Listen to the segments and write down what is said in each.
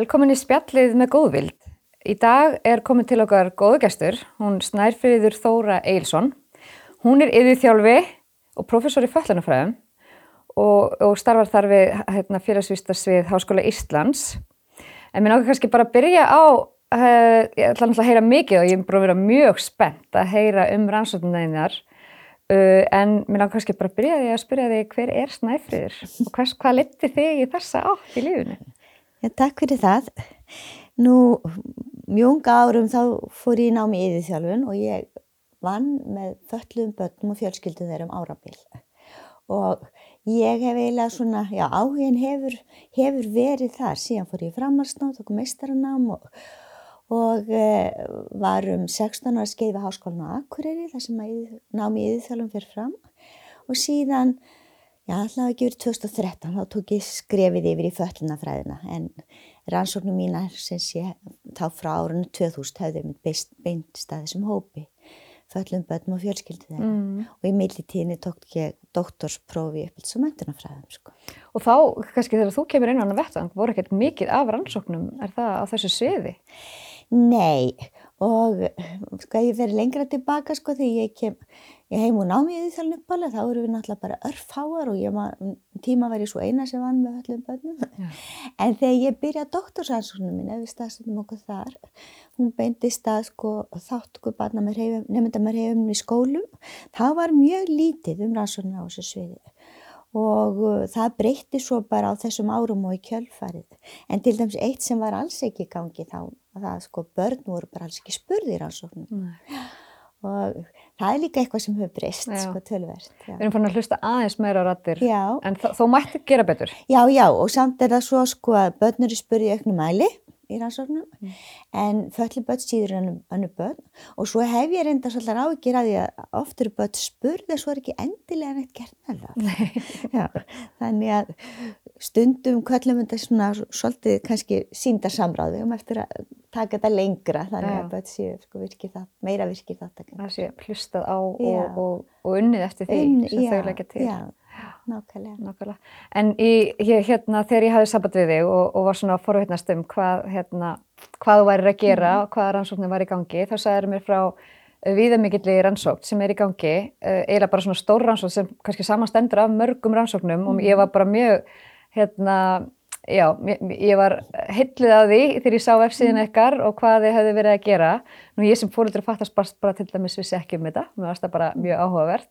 velkomin í spjallið með góðvild. Í dag er komin til okkar góðugestur, hún Snærfriður Þóra Eilsson. Hún er yfir þjálfi og professor í föllunafræðum og, og starfar þar við hérna, félagsvístasvið Háskóla Íslands. En mér náttúrulega kannski bara að byrja á, uh, ég ætla náttúrulega að heyra mikið og ég er bara að vera mjög spennt að heyra um rannsóknarnæðinar. Uh, en mér náttúrulega kannski bara að byrja því að spyrja því hver er Snærfriður og hvers, hvað leti þig í þessa átt í lífunni? Já, takk fyrir það. Nú, mjög árum þá fór ég námi í yðurþjálfun og ég vann með föllum börnum og fjölskyldum þeirra um árabil. Og ég hef eiginlega svona, já, áhugin hefur, hefur verið þar. Síðan fór ég framharsnáð, tók meistaranám og, og e, var um 16 ára skeið við háskólan á Akureyri þar sem námi í yðurþjálfun fyrir fram. Og síðan Já, alltaf ekki verið 2013, þá tók ég skrefið yfir í föllunafræðina en rannsóknum mínar sem sé þá frá árunni 2000 hafði mér beint staðið sem hópi, föllum börnum og fjölskyldu þeirra mm. og í millitíðinni tók ég doktorsprófi upp sem endunafræðum. Sko. Og þá, kannski þegar þú kemur inn á hann að vettan, voru ekkert mikið af rannsóknum, er það á þessu sviði? Nei, og sko ég verið lengra tilbaka sko þegar ég kem ég heim og námi í þalun uppálega, þá eru við náttúrulega bara örfáar og ég maður, tíma var ég svo eina sem vann með öllum börnum. Ja. En þegar ég byrjaði doktorsansóknum minn, ef við staðsendum okkur þar, hún beindi stað sko þátt okkur barna með nefnda með reyfum í skólum, það var mjög lítið um rannsóknum á þessu sviði og uh, það breytti svo bara á þessum árum og í kjölfarið. En til dæmis eitt sem var alls ekki í gangi þá, það sko börn voru bara alls ekki spurðir rannsóknum. Nei og það er líka eitthvað sem hefur breyst sko tölverst. Við erum fann að hlusta aðeins meira á rattir en þó mætti gera betur. Já, já og samt er það svo sko að börn eru spurðið auknum mæli í rannsóknum mm. en föllir börn síður önnu börn og svo hef ég reynda svolítið ágjur að því að oft eru börn spurðið svo er ekki endilega neitt það. Þannig að stundum kvöllum þetta svona svolítið kannski sínda samráði um eftir að taka þetta lengra þannig Já. að börn séu sko, virkir það, meira virkir það. Það séu hlustað á og, og, og unnið eftir því um, sem þau leggja til. Já. Nákvæmlega. Nákvæmlega. En í, hérna, þegar ég hafði sabat við þig og, og var svona forvittnast um hvað, hérna, hvað þú væri að gera og mm. hvaða rannsóknir var í gangi, þá sagður mér frá uh, viðamikilli rannsókn sem er í gangi, uh, eiginlega bara svona stór rannsókn sem kannski samanstendur af mörgum rannsóknum mm. og ég var bara mjög, hérna, já, ég var hillið að því þegar ég sá F-síðan mm. ekkar og hvað þið hefði verið að gera. Nú ég sem fólöldur fattast bara til dæmis vissi ekki um þetta, mér varst það bara mjög áhugavert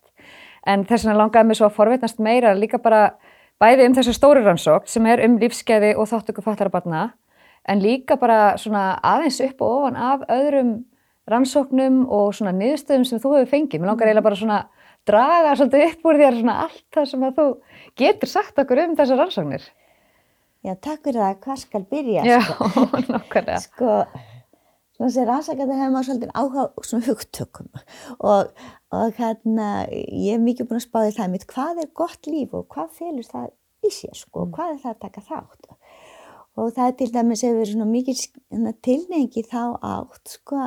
en þess vegna langaði mér svo að forvetnast meira líka bara bæði um þessu stóri rannsók sem er um lífskeiði og þáttöku fattarabarna en líka bara svona aðeins upp og ofan af öðrum rannsóknum og svona niðurstöðum sem þú hefur fengið. Mér langar eiginlega bara svona draga svolítið upp úr þér svona allt það sem að þú getur sagt okkur um þessar rannsóknir. Já, takk fyrir það. Hvað skal byrja? Já, sko? nokkarlega. Sko, svona sem rannsakandi hefur maður svolítið áhuga svona hugtökum og og hérna ég hef mikið búin að spáði það mitt hvað er gott líf og hvað felur það í sér sko mm. hvað er það að taka þátt og það er til dæmis hefur svona mikið hérna, tilneingi þá átt sko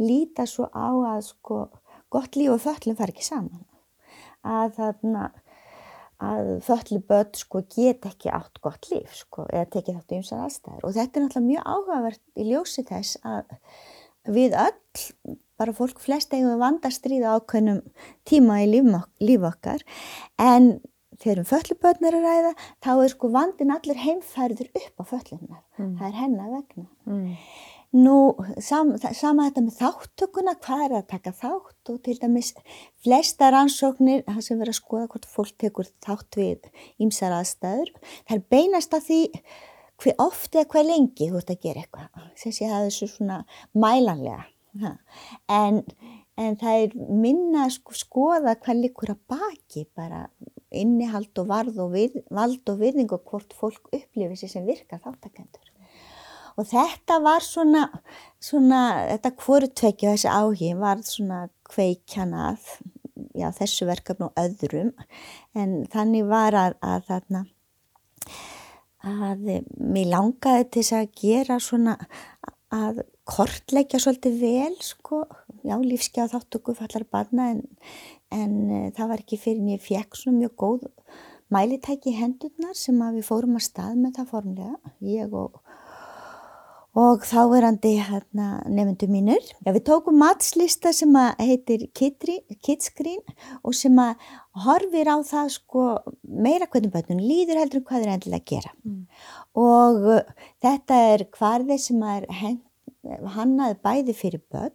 líta svo á að sko gott líf og föllum far ekki saman að þarna að föllu börn sko get ekki átt gott líf sko eða tekið þátt í umsað aðstæður og þetta er náttúrulega mjög áhugavert í ljósi þess að við öll bara fólk flest eigum vandastriða ákveðnum tíma í líf, okkar en þegar um föllubötnir að ræða þá er sko vandin allir heimfærður upp á föllunar mm. það er hennar vegna mm. Nú sam, sama þetta með þáttökuna hvað er að taka þátt? Og til dæmis flesta rannsóknir það sem verður að skoða hvort fólk tekur þátt við ímsar aðstæður það er beinast að því hver ofti eða hver lengi þú ert að gera eitthvað. Sem sé að það er svo svona mælanlega. En, en það er minna að sko, skoða hvað likur að baki bara innihald og varð og við, vald og virðing og hvort fólk upplifir sér sem virka þáttakendur. Og þetta var svona, svona þetta hvorutvekja þessi áhig var svona kveikjanað já, þessu verkefni og öðrum. En þannig var að, að þarna að mér langaði til þess að gera svona að kortleggja svolítið vel sko, já lífskeið þáttöku fallar barna en, en e, það var ekki fyrir ég fekk svona mjög góð mælitæki hendurnar sem að við fórum að stað með það formlega, ég og, og þáverandi hérna, nefndu mínur. Já, við tókum matslista sem heitir Kidscreen og sem horfir á það sko, meira hvernig börnum líður heldur hvað þeir endilega að gera. Mm. Og uh, þetta er hvarði sem er hannaði bæði fyrir börn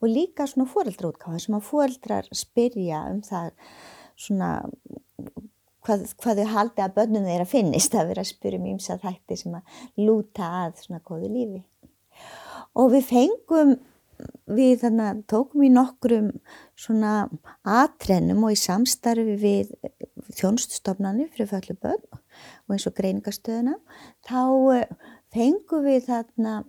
og líka svona fóreldraútkáða sem að fóreldrar spyrja um það svona hvað, hvað þau haldi að börnum þeirra finnist að vera að spyrja um ímsa þætti sem að lúta að svona góðu lífi. Og við fengum, við þannig að tókum í nokkrum svona atrennum og í samstarfi við þjónstustofnarnir fyrir föllu börn og eins og greiningastöðuna, þá eh, fengum við þarna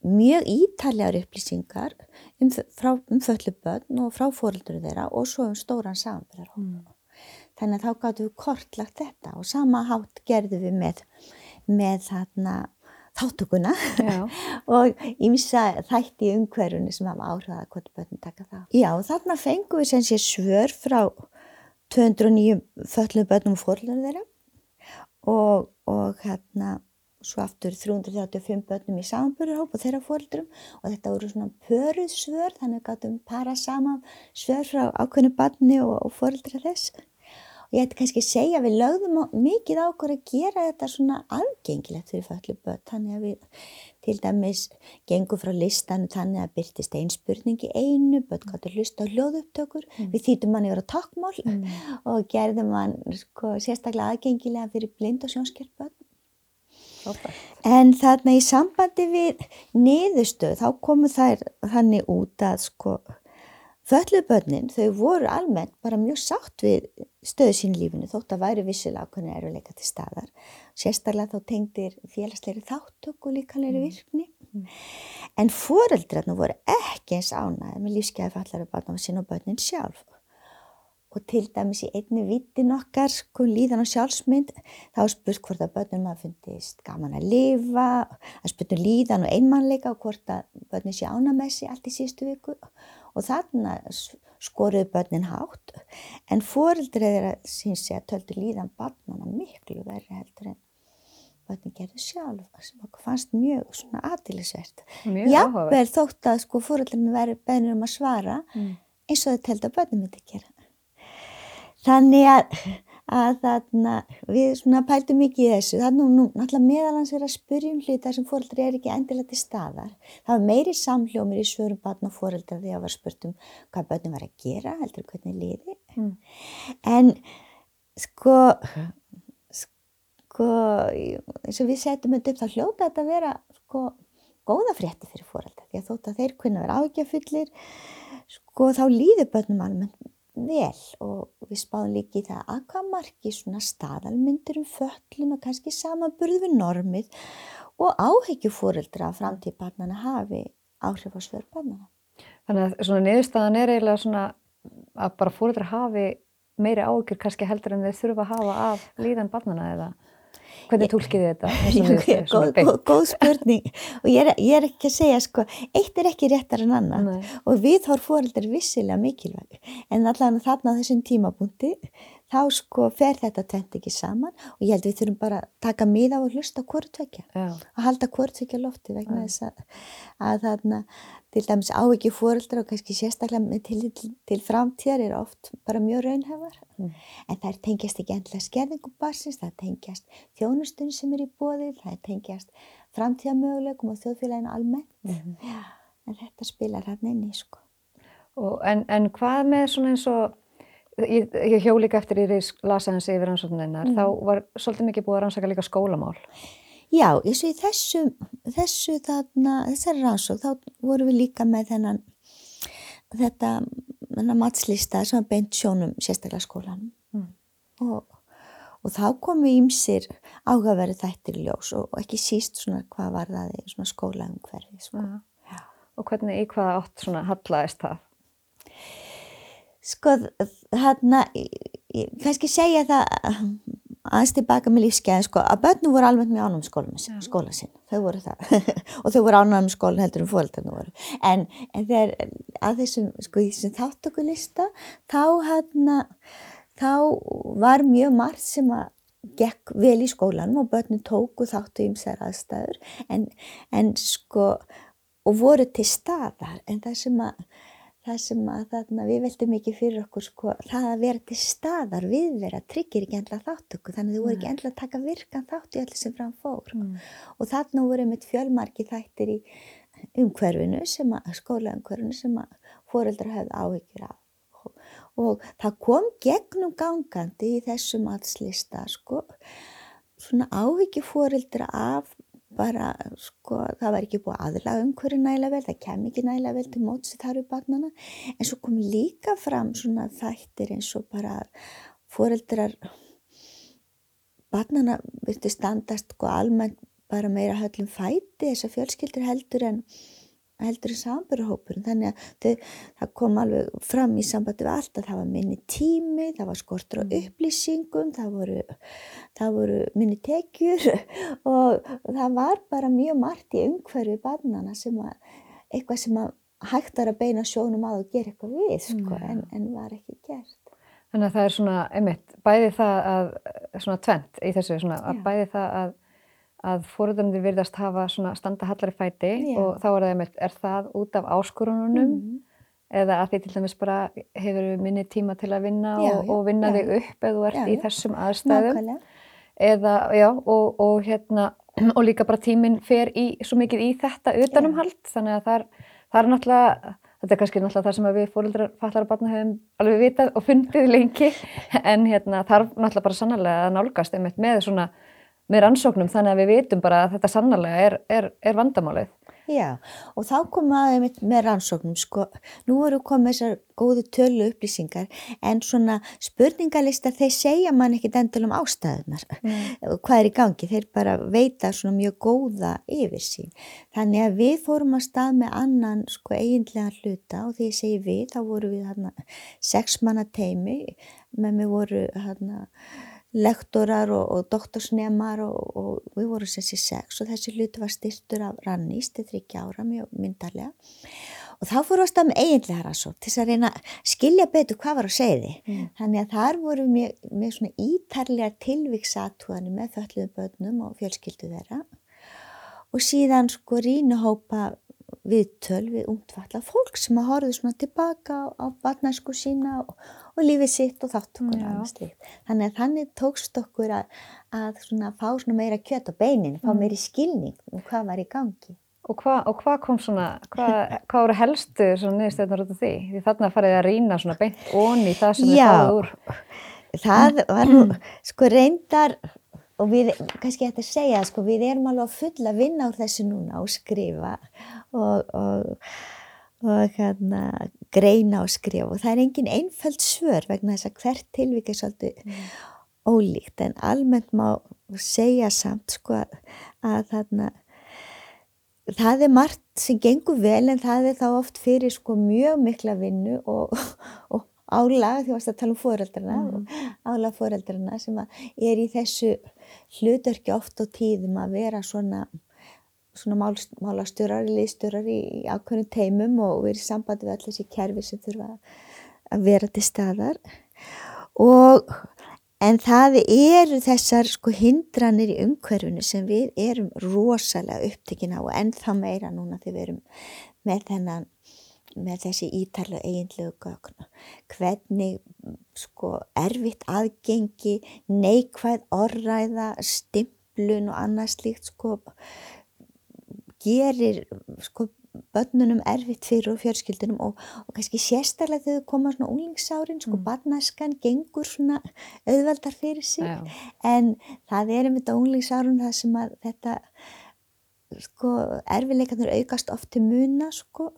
mjög ítaljar upplýsingar um, um föllu börn og frá fóröldur þeirra og svo um stóran samverðarhópa. Mm. Þannig að þá gáttum við kortlagt þetta og sama hátt gerðum við með, með þarna þáttökuna og ímsa þætti umhverjunni sem hafa áhrifað að hvort börnum taka það. Já, þarna fengum við sem sé svör frá 209 föllum börnum og fóröldur þeirra og, og hérna svo aftur 335 börnum í samanbörðarhóp og þeirra fóröldurum og þetta voru svona pöruð svör þannig að gáttum para saman svör frá ákveðinu barni og, og fóröldra þess og ég ætti kannski að segja að við lögðum mikið á okkur að gera þetta svona aðgengilegt fyrir föllu börn þannig að við til dæmis gengum frá listanu þannig að byrtist einspurningi einu, börn gáttu hlusta á hljóðupptökur mm. við þýtum manni verið á takkmál mm. og gerðum mann sko, sérstaklega aðgengilega fyrir blind og sjónskjörn börn En þarna í sambandi við niðurstöð þá komu þær þannig út að sko föllubönnin þau voru almennt bara mjög sátt við stöðu sín lífinu þótt að væri vissilega ákveðinu eruleika til staðar. Sérstaklega þá tengdir félagsleiri þáttöku og líkanleiri mm. virkni. Mm. En foreldrarna voru ekki eins ánæði með lífskeiði fallari barna á sín og bönnin sjálf og til dæmis í einni vittin okkar, sko líðan og sjálfsmynd, þá spurt hvort að börnum að fundist gaman að lifa, að spurtu líðan og einmannleika og hvort að börnum sé ánamessi allt í sístu viku og þarna skoruðu börnin hátt, en fóreldrið er að síns ég að töldu líðan barnana miklu verri heldur en börnin gerðu sjálf, sem okkur fannst mjög svona aðtilisvert. Jafnvel þótt að sko fóreldrinu verið bennir um að svara mm. eins og þau töldu að börnum myndi gera. Þannig að, að þarna, við svona pæltum mikið í þessu. Þannig að nú náttúrulega meðalans er að spyrja um hluta sem fóreldri er ekki endilega til staðar. Það var meiri samljómir í svörum barn og fóreldra því að var spurt um hvað börnum var að gera, heldur hvernig liði. Mm. En sko, sko, eins og við setjum þetta upp, þá hljóta þetta að vera sko góða frétti fyrir fóreldra. Því að þótt að þeir kunna vera ágjafullir, sko þá líður börnum almennt vel og við spáðum líka í það að hvað margi svona staðalmyndir um föllin og kannski samaburð við normið og áhyggjufóreldra að framtíðbarnana hafi áhrif á svörbarnana. Þannig að svona niðurstaðan er eiginlega svona að bara fóreldra hafi meiri áhyggjur kannski heldur en þeir þurfa að hafa af líðan barnana eða? Hvernig tólkið þið þetta? Ég, góð, góð, góð spurning og ég er, ég er ekki að segja sko, eitt er ekki réttar en annan Nei. og við þór fóreldar vissilega mikilvæg en allavega þarna á þessum tímabúndi þá sko fer þetta tvent ekki saman og ég held við þurfum bara að taka miða og hlusta hvort tvekja og halda hvort tvekja lofti vegna þess að, að þarna til dæmis á ekki fóreldra og kannski sérstaklega til, til, til framtíðar er oft bara mjög raunhefar mm. en það tengjast ekki endilega skerðingum barsins, það tengjast þjónustun sem er í bóði, það tengjast framtíðamöguleikum og þjóðfélaginu almennt mm. Já, en þetta spilar hann einni sko. en, en hvað með svona eins og ég, ég hjó líka eftir í lasaðins yfir rannsókninnar, mm. þá var svolítið mikið búið að rannsaka líka skólamál Já, eins og í þessu, þessu þarna, þessari rannsók, þá vorum við líka með þennan, þetta, þennan matslista sem beint sjónum sérstaklega skólanum mm. og, og þá komu ímsir áhugaverið þættir í ljós og, og ekki síst svona hvað var það í svona skólaum hverfi. Sko. Og hvernig, í hvaða átt svona hallaðist það? Sko, þarna, kannski segja það aðeins tilbaka með lífskeiðin sko að börnum voru alveg með ánum skóla sinn, þau voru það. Og þau voru ánum skóla heldur um fólkarnu voru. En, en þegar að þessum sko í þessum þáttökulista þá hérna þá var mjög margt sem að gekk vel í skólanum og börnum tóku þáttu ymsar aðstæður. En, en sko og voru til staðar. En það sem að, það sem að þarna, við veltum ekki fyrir okkur sko, það að vera til staðar við vera tryggir ekki endla þáttöku þannig að þið voru ekki endla að taka virkan þátt í öllu sem fram fór. Mm. og þarna voru með fjölmarki þættir í umhverfinu sem að skólaumhverfinu sem að fóreldra hefði áhyggjur af. Og, og það kom gegnum gangandi í þessum allslista sko svona áhyggju fóreldra af bara, sko, það var ekki búið aðlaga umhverju nægilega vel, það kem ekki nægilega vel til mótsi þar við barnana, en svo kom líka fram svona þættir eins og bara foreldrar, barnana vilti standast sko almennt bara meira höllum fæti þessar fjölskyldur heldur en heldur í samburðahópurinn þannig að þau, það kom alveg fram í sambandi við allt að það var minni tími, það var skortur á mm. upplýsingum, það voru, það voru minni tekjur og það var bara mjög margt í umhverfi barnana sem að eitthvað sem að hægt er að beina sjónum að og gera eitthvað við sko, mm. en, en var ekki gert. Þannig að það er svona, einmitt, bæði það að, svona tvent í þessu, svona, að bæði það að að fóröldunum virðast hafa standa hallari fæti Já. og þá er það, er það út af áskorununum mm. eða að því til dæmis bara hefur minni tíma til að vinna já, og, og vinna já. þig upp eða þú ert í þessum aðstæðum eða, já, og, og hérna og líka bara tíminn fer í svo mikið í þetta utanumhald þannig að það er, það er náttúrulega þetta er kannski náttúrulega það sem við fóröldrar fallar að barna hefum alveg vitað og fundið lengi en hérna þarf náttúrulega bara sannarlega að nálgast einmitt með svona með rannsóknum þannig að við vitum bara að þetta sannarlega er, er, er vandamálið. Já og þá komum aðeins með rannsóknum sko, nú eru komið þessar góðu tölu upplýsingar en svona spurningalista þeir segja mann ekkit endal um ástæðunar mm. hvað er í gangi, þeir bara veita svona mjög góða yfir sín. Þannig að við fórum að stað með annan sko eiginlega hluta og því ég segi við þá voru við hérna sex manna teimi með mig voru hérna lektorar og, og doktorsnemar og, og við vorum sem sé sex og þessi hluti var styrtur af rannist til þryggja ára mjög myndarlega. Og þá fórum við að með eiginlega rannsók til þess að reyna að skilja betur hvað var að segja mm. þannig að þar voru með, með svona ítarlegar tilvíksatúðanir með þölluðum börnum og fjölskyldu þeirra. Og síðan sko rínuhópa viðtöl við ungtfalla fólk sem að horfið svona tilbaka á, barnæsku sína og, og lífið sitt og þáttökur. Þannig að þannig tókst okkur að, að svona fá svona meira kjött á beinin, fá mm. meiri skilning um hvað var í gangi. Og hvað hva kom svona, hvað hva voru helstu svona niðurstöðnar út af því? Því þarna farið að rýna svona beint onni það sem þið fáið úr. Já, það var nú, sko reyndar og við, kannski ég ætti að segja, sko við erum alveg að fulla vinna úr þessu núna og skrifa og, og, og hérna, greina og skrifa og það er engin einföld svör vegna þess að hvert tilvík er svolítið mm. ólíkt en almennt má segja samt sko að þarna það er margt sem gengur vel en það er þá oft fyrir sko mjög mikla vinnu og, og álag því að það tala um fóreldrarna mm. og álag fóreldrarna sem er í þessu hlutörki oft og tíðum að vera svona svona mál, málastjórar, liðstjórar í, í ákveðnum teimum og verið sambandi við allir þessi kerfi sem þurfa að vera til staðar. Og en það eru þessar sko hindranir í umhverfunu sem við erum rosalega upptekinn á og ennþá meira núna þegar við erum með þennan með þessi ítarlega eiginlegu gögn. Hvernig sko erfitt aðgengi neikvæð orræða stimplun og annað slíkt sko gerir sko börnunum erfitt fyrir og fjörskildunum og, og kannski sérstaklega þegar þau koma svona unglingsárin, sko mm. barnaskan gengur svona auðveldar fyrir sig Já. en það er um þetta unglingsárun það sem að þetta sko erfileikandur aukast oft til muna sko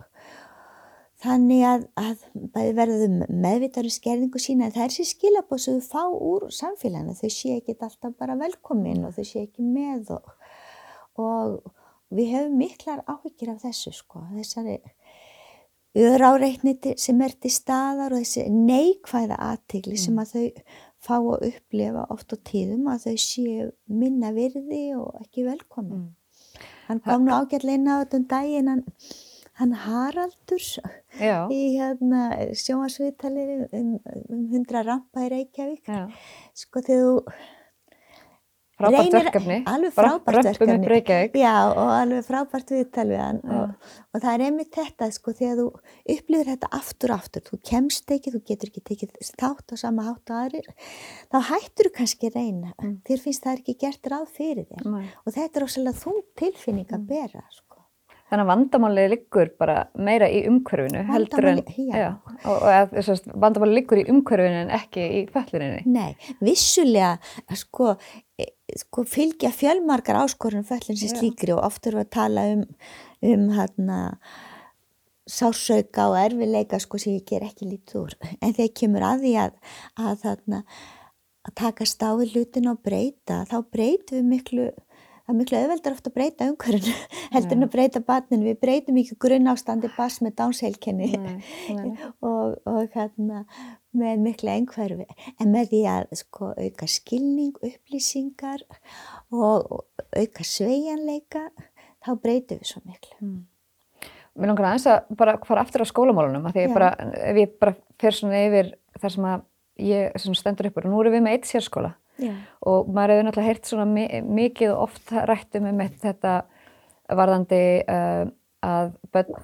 þannig að, að verðum meðvitaður í skerðingu sína en það er sér skilabóð sem þau fá úr samfélaginu, þau sé ekki alltaf bara velkomin og þau sé ekki með og, og við hefum miklar áhyggjur af þessu sko, þessari öðráreitniti sem er til staðar og þessi neikvæða aðtigli mm. sem að þau fá að upplefa oft á tíðum að þau séu minna virði og ekki velkomin. Mm. Hann kom nú ágætlega inn á þetta um daginn, hann, hann Haraldur Já. í hérna, sjóasviðtalir um, um hundra rampa í Reykjavík. Já. Sko þegar þú frábært Reynir- verkefni. alveg frábært verkefni. Já, og alveg frábært viðtal við hann og, og það er einmitt þetta, sko, þegar þú upplifir þetta aftur og aftur, þú kemst ekki, þú getur ekki tekið þátt á sama hátt og aðrir, þá hættur þú kannski reyna, Mm. þér finnst það ekki gert ráð fyrir þér Nei. og þetta er ósæðlega þung tilfinning Mm. að bera, sko. Þannig að vandamálið liggur bara meira í umhverfinu heldur en, já. og, og að, þessast, vandamálið liggur í umhverfinu en ekki í fölluninni. Nei, vissulega sko, e, sko fylgja fjölmarkar áskorun föllin sem slíkri og oft við að tala um, um hérna, sásauka og erfileika sko sem ég ger ekki lítið úr. En þegar kemur að því að, að, þarna, að taka stáði hlutin og breyta, þá breytum við miklu, það er miklu auðveldar ofta að breyta umhverfinu heldur en að breyta barninu. Við breytum ekki grunnástandi bass með dánsheilkenni og, og hérna með mikla einhverfi. En með því að sko auka skilning, upplýsingar og, auka sveigjanleika þá breytum við svo miklu. Mér langar aðeins að bara fara aftur á skólamálunum að því ég bara, ef ég bara fer svona yfir þar sem að ég sem stendur upp og nú erum við með eitt sérskóla Já. og maður hefur náttúrulega heyrt svona mi mikið og oft rættum um þetta varðandi uh, að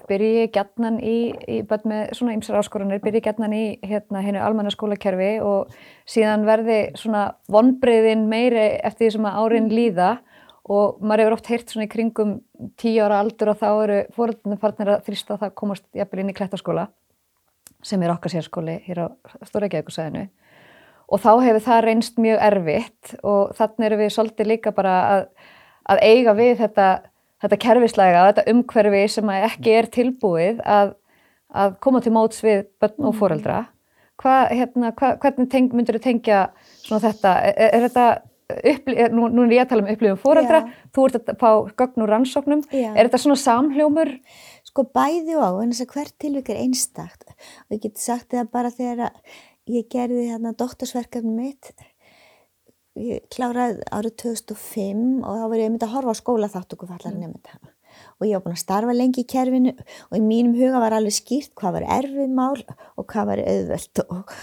byrji gætnan í, í börn með svona ymsar áskorunir byrji gætnan í hérna hennu almanna skólakerfi og síðan verði svona vonbreyðin meiri eftir því sem að árin líða. Og maður hefur oft heyrt svona í kringum tíu ára aldur og þá eru fóröldunum farnir að þrýsta að það komast jafnvel inn í klettaskóla sem er okkar sérskóli hér á Stórageðugursæðinu og þá hefur það reynst mjög erfitt og þannig erum við svolítið líka bara að, að eiga við þetta, þetta kerfislega, þetta umhverfi sem ekki er tilbúið að, að koma til móts við börn og fóreldra. Hva, hérna, hvernig teng, myndur þú tengja þetta? Er, er þetta uppli, er, nú, nú er ég að tala um upplifum fóreldra, Já. þú ert að fá gögn úr rannsóknum. Já. Er þetta svona samhljómur? Sko bæði á, en þess að hvert tilvík er einstakt og ég geti sagt það bara þegar að ég gerði þarna doktorsverkefni mitt. Ég kláraði árið 2005 og þá var ég myndi að horfa á skóla þáttöku fallar mm. nefnda og ég var búin að starfa lengi í kerfinu og í mínum huga var alveg skýrt hvað var erfið mál og hvað var auðvöld og,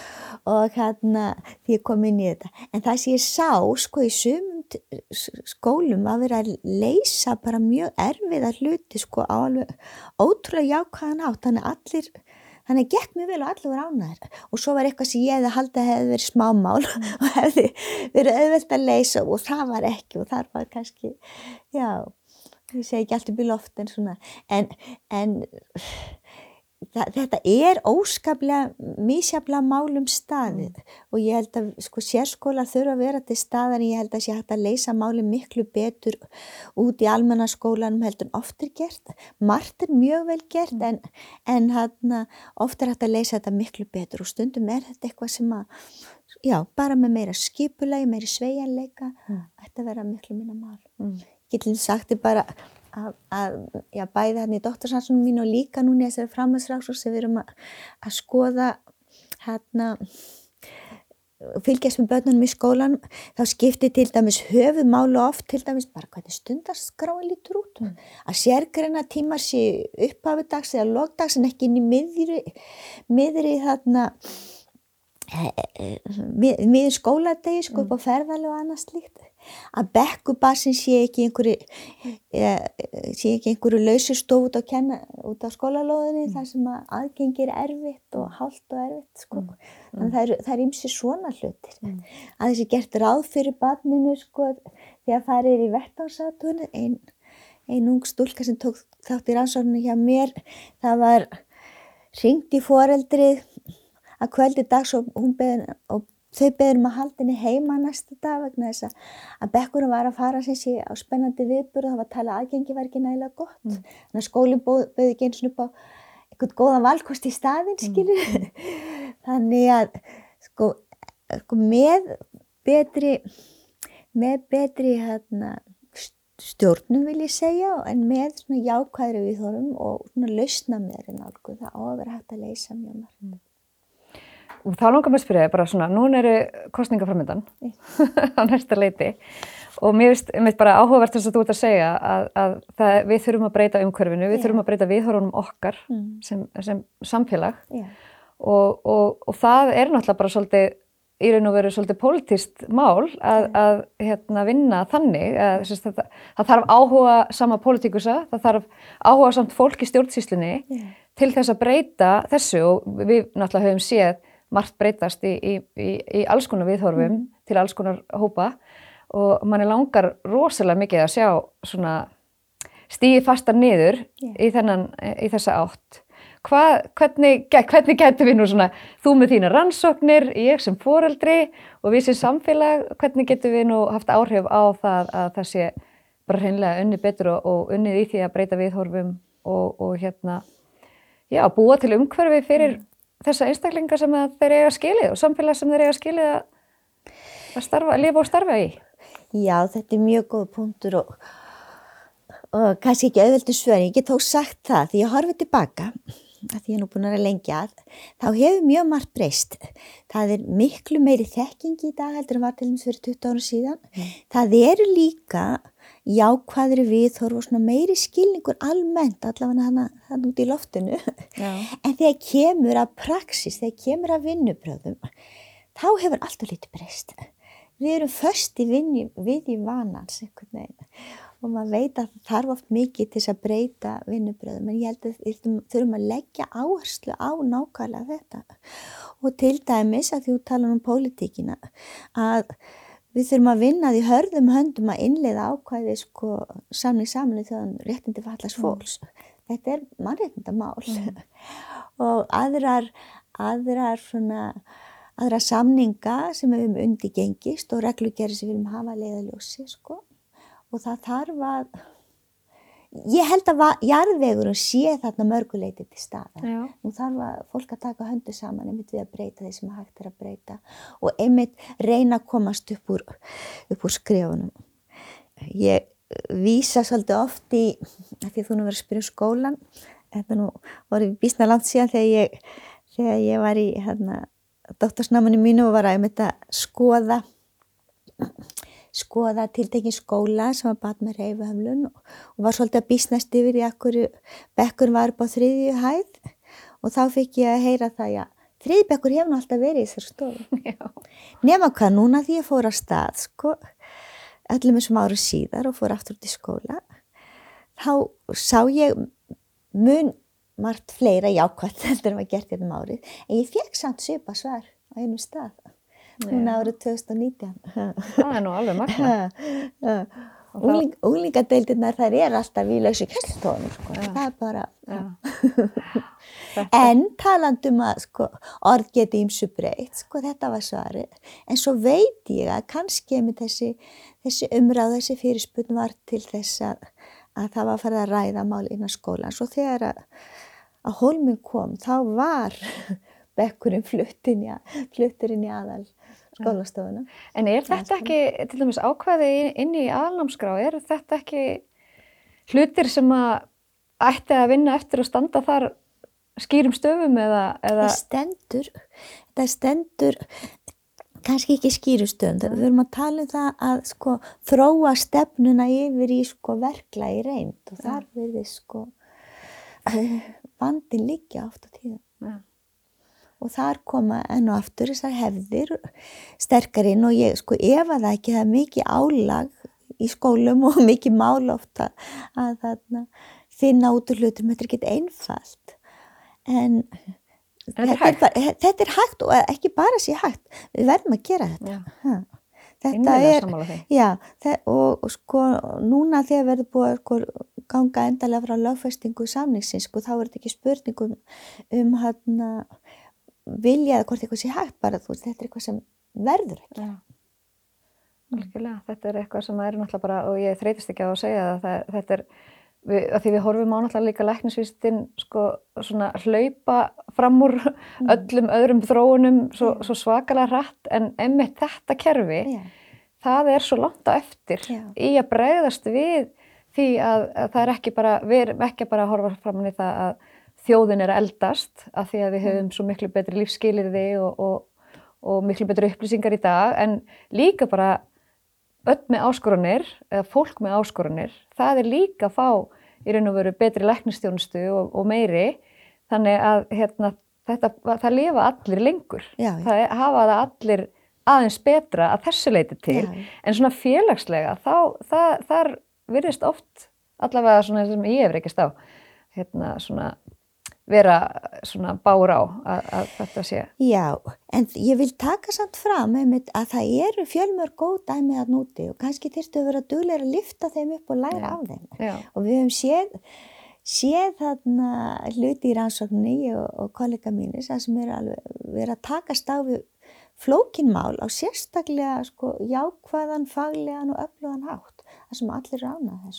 og hérna því ég kom inn í þetta. En það sem ég sá sko í sumum t- s- skólum að vera að leysa bara mjög erfiða hluti sko á alveg ótrúlega jákvæðan átt þannig að allir Þannig gekk mjög vel og allir voru ánæður og svo var eitthvað sem ég hefði haldið að hefði verið smámál og hefði verið auðvelt að leysa og það var ekki og þar var kannski, já, ég segi ekki allt upp í loft en svona, en, en það, þetta er óskaplega mísjaflega málum staðið og ég held að sko sérskólar þurfa að vera til staðar en ég held að sé hægt að leysa máli miklu betur út í almennaskólanum heldur en oft er gert. Margt er mjög vel gert en, en hann oft er hægt að leysa þetta miklu betur og stundum er þetta eitthvað sem að, já, bara með meira skipulegi, meiri sveigjanleika, ætti að vera miklu minna mál. Mm. Getur sagt þið bara að, að já, bæði hann í doktorsansunum mín og líka núna í þessari framhansráksur sem við erum að, að skoða hérna fylgjast með börnunum í skólan þá skiptir til dæmis höfumálu oft til dæmis bara hvernig stundarskráin lítur út. Að sérgreina tímar sé upphafi dags eða logdags en ekki inn í miðri, miðri þarna miður skóladegi sko upp á ferðalega og annað slíkt. Að bekkubassin sé ekki einhverju e, sé ekki einhverju lausustof út á, á skólalóðinni þar sem að aðgengir erfitt og hálft og erfitt sko. þannig að það er, ymsi svona hlutir. Að þessi gert ráð fyrir barninu sko þegar það er í vettánsatun einn ein ung stúlka sem tók þátt í rannsókninu hjá mér það var ringt í foreldrið að kvöldi dags og, beðin, og þau beður um að halda henni heima næsta dag vegna þess að, bekkurum var að fara sem sé á spennandi viðbúru það var að tala aðgengi var ekki nægilega gott. Mm. þannig að skólinn bauði ekki eins og upp á einhvern góðan valkost í staðin skilur þannig að sko, sko með betri með betri hérna stjórnum vil ég segja en með svona jákvæðri viðhórum og svona lausna með þeirri nálgu það á að vera hægt að leysa mjög margt Og þá langar mér að spyrja bara svona, núna eru kostningaframöndan á næsta leiti og mér finnst mér bara áhugavert þess að þú ert að segja að, að það, við þurfum að breyta umhverfinu, við Já. þurfum að breyta viðhorunum okkar Mm. sem, sem samfélag Já. og, og, og það er náttúrulega bara svolítið í raun og veru svolítið politist mál að, að hérna, vinna þannig að þess, það, það þarf áhuga sama politikusa, það þarf áhuga samt fólk í stjórnsýslunni yeah. til þess að breyta þessu og við náttúrulega höfum séð margt breytast í, í, í, í alls konar viðhorfum mm. til alls konar hópa og mann er langar rosalega mikið að sjá svona stíði fastar niður yeah. í, þennan, í þessa átt Hva, hvernig, hvernig getur við nú svona, þú með þína rannsóknir, ég sem foreldri og við sem samfélag, hvernig getur við nú haft áhrif á það að það sé bara hreinlega unni betur og, og unnið í því að breyta viðhorfum og, og hérna, já, búa til umhverfi fyrir mm. Þessa einstaklingar sem þeir eiga skilið og samfélag sem þeir eiga skilið að, að, starfa, lifa og starfa í. Já, þetta er mjög góð punktur og, og kannski ekki auðvöldu svöring, ég get þó sagt það því ég horfið tilbaka að því ég er nú búin að lengja að, þá hefur mjög margt breyst. Það er miklu meiri þekking í dag heldur en var til dæmis fyrir 20 ára síðan. Mm. Það eru líka jákvæðri viðhorf og meiri skilningur almennt allavega hann út í loftinu. Já. En þegar kemur að praxis, þegar kemur að vinnubröðum, þá hefur alltaf lítið breyst. Við erum först í við í vanans og maður veit að það þarf oft mikið til þess að breyta vinnubröðum en ég held að við þurfum að leggja áherslu á nákvæmlega þetta og til dæmis að þú tala um pólitíkina að við þurfum að vinna því hörðum höndum að innleiða ákvæði sko samling samling þjóðan réttindi fallast mm. fólks mm. þetta er mannréttindamál mm. og aðrar aðrar svona aðra samninga sem við höfum undir gengist og reglugjari sem við höfum hafa leiðaljósi sko og það þarf að ég held að jarðvegurum sé þarna mörguleiti til staða nú þarf að fólk að taka höndu saman einmitt við að breyta því sem hægt er að breyta og einmitt reyna að komast upp úr, upp úr skrifunum ég vísa svolítið oft í því þú nú verið að spyrja um skólan þetta nú voru bísna langt síðan þegar ég, þegar ég var í hérna, dóttarsnámaninu mínu og var að einmitt að skoða skoða tiltekin skóla sem var bat með reyfuhöflun og, og var svolítið að bísnast yfir í akkur bekkur var upp á þriðju hæð. Og þá fikk ég að heyra það að þriðbekkur hefur nú alltaf verið í þessar stofu. Nefna hvað núna því ég fór á stað sko, öllum þessum áru síðar og fór aftur út í skóla, þá sá ég mun margt fleira jákvæmt en var gert í þessum árið en ég fekk samt svipa svar á einu stað núna árið 2019 það er nú alveg makna Ungling, unglingadeildirnar þær er alltaf í lausu kjöldstónum sko. það er bara en talandum að sko, orð geti ímsu breytt sko, þetta var svarið. En svo veit ég að kannski með þessi, þessi umræð þessi fyrirspunn var til þess að, að það var að fara að ræða mál innan skólan svo þegar að, að holminn kom þá var bekkurinn fluttin í aðal skólastofuna. En er þetta ekki, til dæmis ákvæði inn í aðalnámskrá, er þetta ekki hlutir sem að ætti að vinna eftir að standa þar skýrum stöfum eða, eða... Það stendur, það stendur kannski ekki skýrum stöfum, við höfum að tala um það að sko þróa stefnuna yfir í sko verkla í reynd. Og þar verður sko bandin líka oft á tíðan. Já og þar koma enn og aftur þessar hefðir sterkarinn og ég sko ef að það ekki það er mikið álag í skólum og mikið mál ofta að þarna finna út úr hlutum, þetta er ekki einfalt. En þetta er, bara, þetta er hægt og ekki bara sé hægt, við verðum að gera þetta. Þetta er já, og, og sko núna þegar verður búið að sko, ganga endalega frá lögfestingu samningsins sko þá er þetta ekki spurningum um hann að vilja eða hvort eitthvað sé hægt bara þú veist, þetta er eitthvað sem verður ekki. Já, algjörlega, þetta er eitthvað sem er náttúrulega bara, og ég þreytist ekki á að segja það, það þetta er, við, að því við horfum á náttúrulega líka læknisvísitinn sko svona hlaupa fram úr mm. öllum öðrum þróunum svo, yeah. svo svakalega hratt, en emmitt þetta kerfi, yeah. það er svo langt á eftir yeah. í að bregðast við því að, að það er ekki bara, við erum ekki bara að horfa fram í það að þjóðin er að eldast af því að við mm. höfum svo miklu betri lífskilirði og, og, og miklu betri upplýsingar í dag en líka bara öll með áskorunir eða fólk með áskorunir það er líka að fá í raun og veru betri læknistjónustu og, og meiri þannig að hérna, þetta, það lifa allir lengur já, já. það hafa það allir aðeins betra að þessu leiti til Já. en svona félagslega þá það, þar virðist oft allavega svona sem ég hefur ekki stá hérna svona vera svona bár á að, að þetta sé Já, en ég vil taka samt fram einmitt, að það eru fjölmör góð dæmi að núti og kannski þyrstu að vera duglegur að lifta þeim upp og læra af þeim. já, Og við höfum séð, séð þarna hluti í rannsókninni ég og, og kollega mínir sem er alveg verið að takast á við flókinmál á sérstaklega sko, jákvæðan, faglegan og öflugan hátt. Það sem allir rána. Og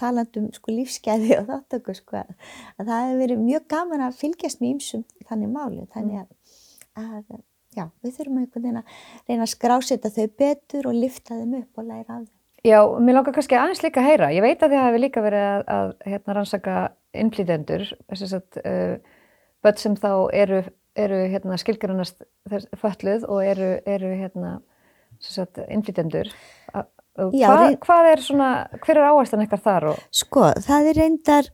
talandum sko, lífsgæði og þáttöku sko, að, að það hefur verið mjög gaman að fylgjast með ýmsum þannig máli. Þannig að, að já, við þurfum einhvern veginn að reyna að skráseta þau betur og lifta þeim upp og læra af þeim. Já, mér langar kannski aðeins líka að heyra. Ég veit að þið hafi líka verið að, að hérna, rannsaka innflýtendur, þess að uh, börn sem þá eru, eru hérna, skilgjörnast fölluð og eru, eru hérna, innflýtendur. Já, rey- hvað er svona, hver er áherslan ykkar þar? Og, Sko, það er reyndar,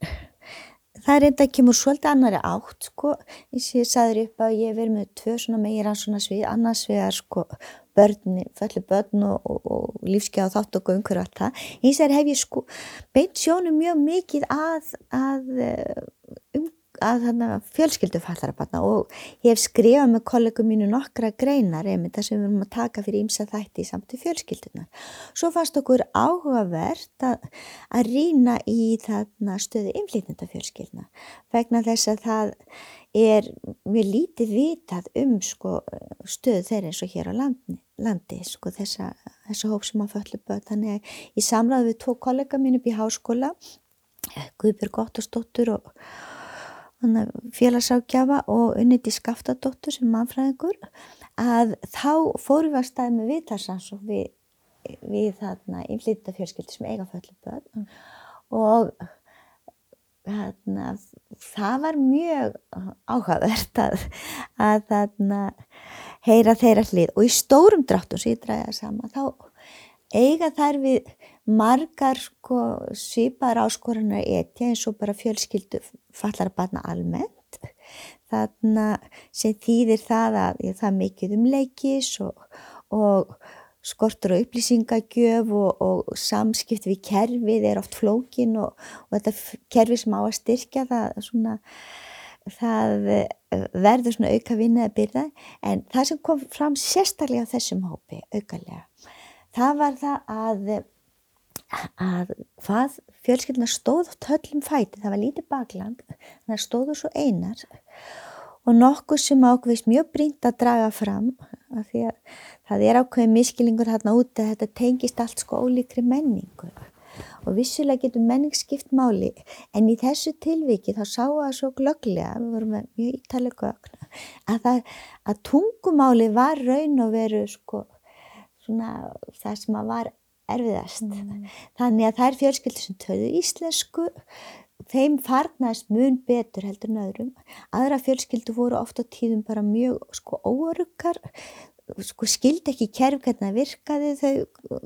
það er reyndar kemur svolítið annari átt, sko. Og ég sagði upp að ég verið með tvö svona meira svona svið, annars vegar sko börni, föllu börn og, og, og lífskeiða og þátt og umhverju allt það. Og þær hef ég sko beint sjónum mjög mikið að, að, eh, um, að þarna fjölskyldufallara barna og ég hef skrifað með kollegum mínu nokkra greinar einmitt það sem við erum að taka fyrir ímsa þætti samt í fjölskyldunar. Svo fannst okkur áhugavert að, að rýna í þarna stöðu innflýtnendafjölskyldna vegna þess að það er mjög lítið vitað um sko, stöðu þeirra eins og hér á landi, landi sko, þessa, þessa hóp sem að föllu börn. Þannig að í samræðu við tvo kollega mín upp í háskóla, Guðbjörg Óttastóttur og félagságjafa og unniti Skaftadóttur sem mannfræðingur, að þá fórum við að staði með viðtarsansók við, við þarna innflýtnendafjölskyldu sem eiga föllu börn. Og Þarna, það var mjög áhugavert að, að þarna, heyra þeirra hlið. Og í stórum dráttum sem ég dræði það sama þá eiga þær við margar sko, svipar áskorunar etja eins og bara fjölskyldu fallara barna almennt. Þarna sem þýðir það að ég, það mikið um leikis og, og skortur og upplýsingagjöf og, og samskipt við kerfið er oft flókin og, og þetta kerfi sem á að styrkja það svona það eh, verður svona auka vinnaði að byrja en það sem kom fram sérstaklega á þessum hópi aukalega það var það að að hvað fjölskylduna stóð töllum fæti, það var lítið bakland þannig að stóðu svo einar og nokkuð sem ákveðist mjög brínt að draga fram af því að það er ákveðin miskilingur þarna úti að þetta tengist allt sko ólíkri menningu. Og vissulega getur menning skipt máli en í þessu tilviki þá sá það svo glögglega, við vorum með mjög ítalega gögn að, það, að tungumáli var raun og veru sko svona það sem að var erfiðast mm. þannig að þær fjölskyldur sem töðu íslensku þeim farnaðist mun betur heldur en öðrum. Aðra fjölskyldu voru ofta tíðum bara mjög sko óöruggar, sko skildi ekki kerf hvernig það virkaði þau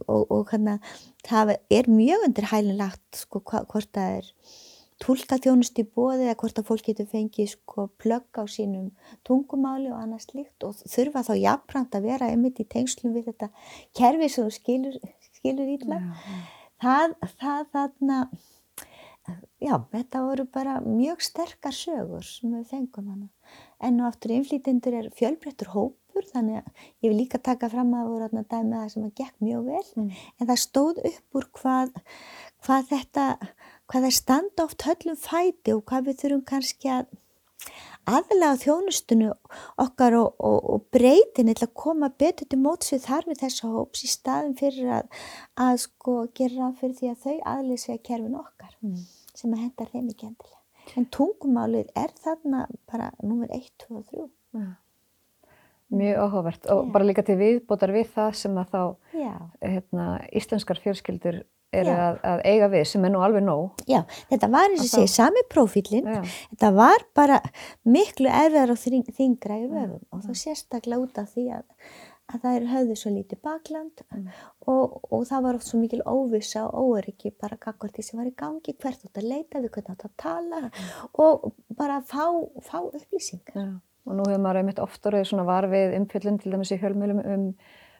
og, og hvernig það er mjög undir hælinlagt sko hva, hvort það er tólka þjónust í bóði eða hvort að fólk getur fengið sko plögg á sínum tungumáli og annað slíkt og þurfa þá jafnframt að vera einmitt í tengslum við þetta kerfi sem þú skilur, skilur ítla. Það, það, þarna, já, þetta voru bara mjög sterkar sögur sem við fengum hana. En og aftur innflýtindur er fjölbreyttur hópur þannig að ég vil líka taka fram að það voru þarna dæmið það sem að gekk mjög vel mm. en það stóð upp úr hvað, hvað þetta, hvað það standa oft höllum fæti og hvað við þurfum kannski að aðlega þjónustunu okkar og, og, og breytin eða koma betur til mótsvið þar við þessa hóps í staðin fyrir að, að sko gera fyrir því að þau aðlýsja kerfin okkar mm. sem að henda þeim ekki endilega. En tungumálið er þarna bara nummer 1, 2 og 3. Ja. Mjög áhugavert og Já. bara líka til viðbótar við það sem að þá hérna, íslenskar fjölskyldur eru að, að eiga við sem er nú alveg nóg. Já, þetta var eins og segja sami profílinn, þetta var bara miklu erfiðar og þingra í vöfum og það sérstaklega út af því að, að það er höfðu svo lítið bakland mm. og, og það var oft svo mikil óvisa og óöryggi bara kakvart því sem var í gangi, hvert átt að leita við, hvernig átt að tala mm. og bara fá, fá upplýsingar. Já. og nú hefur maður einmitt oft orðið svona var við umfjöllun til dæmis í hjálmjölum um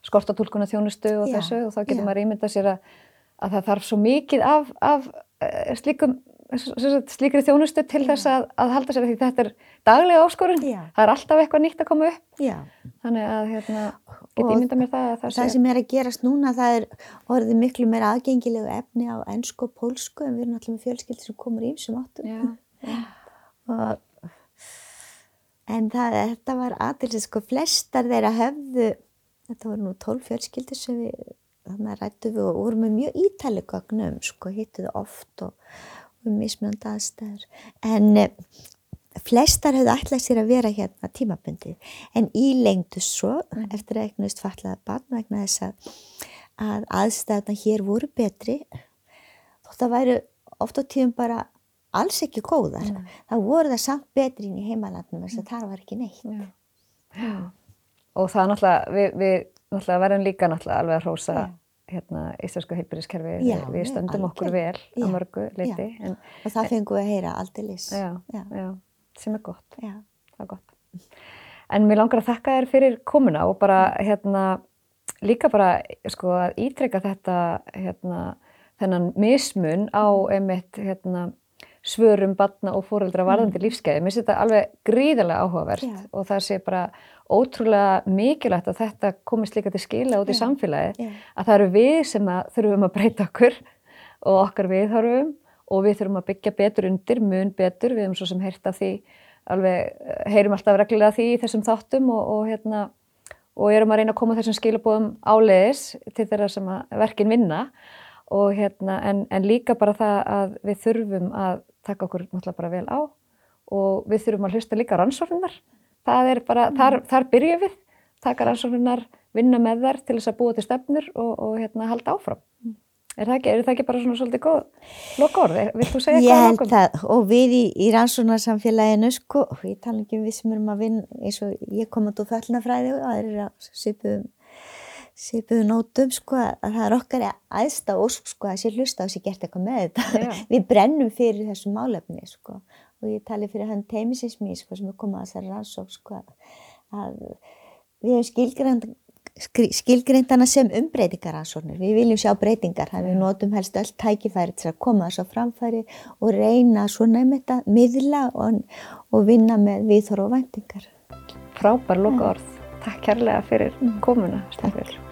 skortatúlkuna þjónustu og Já, þessu og þá getur já. maður ímyndað sér að, að það þarf svo mikið af, af uh, slíkum slíkri þjónustu til Já. þess að, að halda sér því þetta er daglega áskorun Já. það er alltaf eitthvað nýtt að koma upp Já. þannig að hérna, get Og ímyndað mér það að það, Það sem er að gerast núna, það er orðið miklu meira aðgengilegu efni á ennsku og pólsku en við erum alltaf með fjölskyldi sem komur í ýmsum áttum. Og, en það, þetta var aðeins, sko, flestar þeirra höfðu, þetta voru nú tólf fjölskyldir sem við, þannig að rættu við og vorum með mjög ítali gögnum, sko, hittuðu oft og, og mismunandi aðstæður. En eh, flestar höfðu ætlað sér að vera hérna tímabundið, en ílengdu svo eftir að eignast fatlaða barn vegna þess að, að aðstæðna hér voru betri, þótt að væru oft á tíðum bara alls ekki góðar. Það voru það samt betri inn í heimalandinu þess að það var ekki neitt. já. Já. og það er náttúrulega við, við náttúrulega verðum líka náttúrulega alveg að hrósa Já. hérna íslensku heilbyrðiskerfi Já, við stöndum okkur vel algjörlega. á Já, mörgu leiti en, Og það fengum við að heyra aldeilis. já, Já. já, sem er gott Já. það er gott. En mér langar að þakka þér fyrir komuna og bara hérna líka bara sko að ítreka þetta hérna þennan mismun á einmitt hérna svörum batna og fóreldra varðandi lífskeiði. Mér finnst þetta alveg gríðarlega áhugavert Já. og það sé bara ótrúlega mikilvægt að þetta komist líka til skila út í Já. samfélagið Já. að það eru við sem að þurfum að breyta okkur og okkar viðhorfum og við þurfum að byggja betur undir, mun betur, við hefum svo sem heyrt af því, alveg, eh, heyrum alltaf reglulega því í þessum þáttum og, og, hérna, og erum að reyna að koma þessum skilabóðum áleiðis til þeirra sem verkin vinna og hérna, en, en líka bara það að við þurfum að taka okkur náttúrulega bara vel á og við þurfum að hlusta líka rannsóknar, það er bara, þar, þar byrja við, taka rannsóknar, vinna með þær til þess að búa til stefnur og, og hérna halda áfram. Er það ekki, er það ekki bara svona svolítið góð loka orð? Vilt þú segja Ég eitthvað að held lokum? það og við í, í rannsónarsamfélaginu sko, ég tala ekki um við sem erum að vinna eins og ég kom að þú föllnafræði og það er að svipuðum svipuðum nótum sko að það er okkar aðsta ósk sko að sé hlusta og sé gert eitthvað með þetta. Já. við brennum fyrir þessu málefni sko og ég tali fyrir hann teimisins mér sko sem er komað að þessari rannsók sko að við hefum skilgreind skilgreindana sem umbreytingaransóknir. Við viljum sjá breytingar, þannig við notum helst öll tækifæri til að koma þess á framfæri og reyna svona með þetta miðla og, og vinna með viðhor og væntingar. Frábær loka orð. Takk kærlega fyrir komuna. Steinbjörn.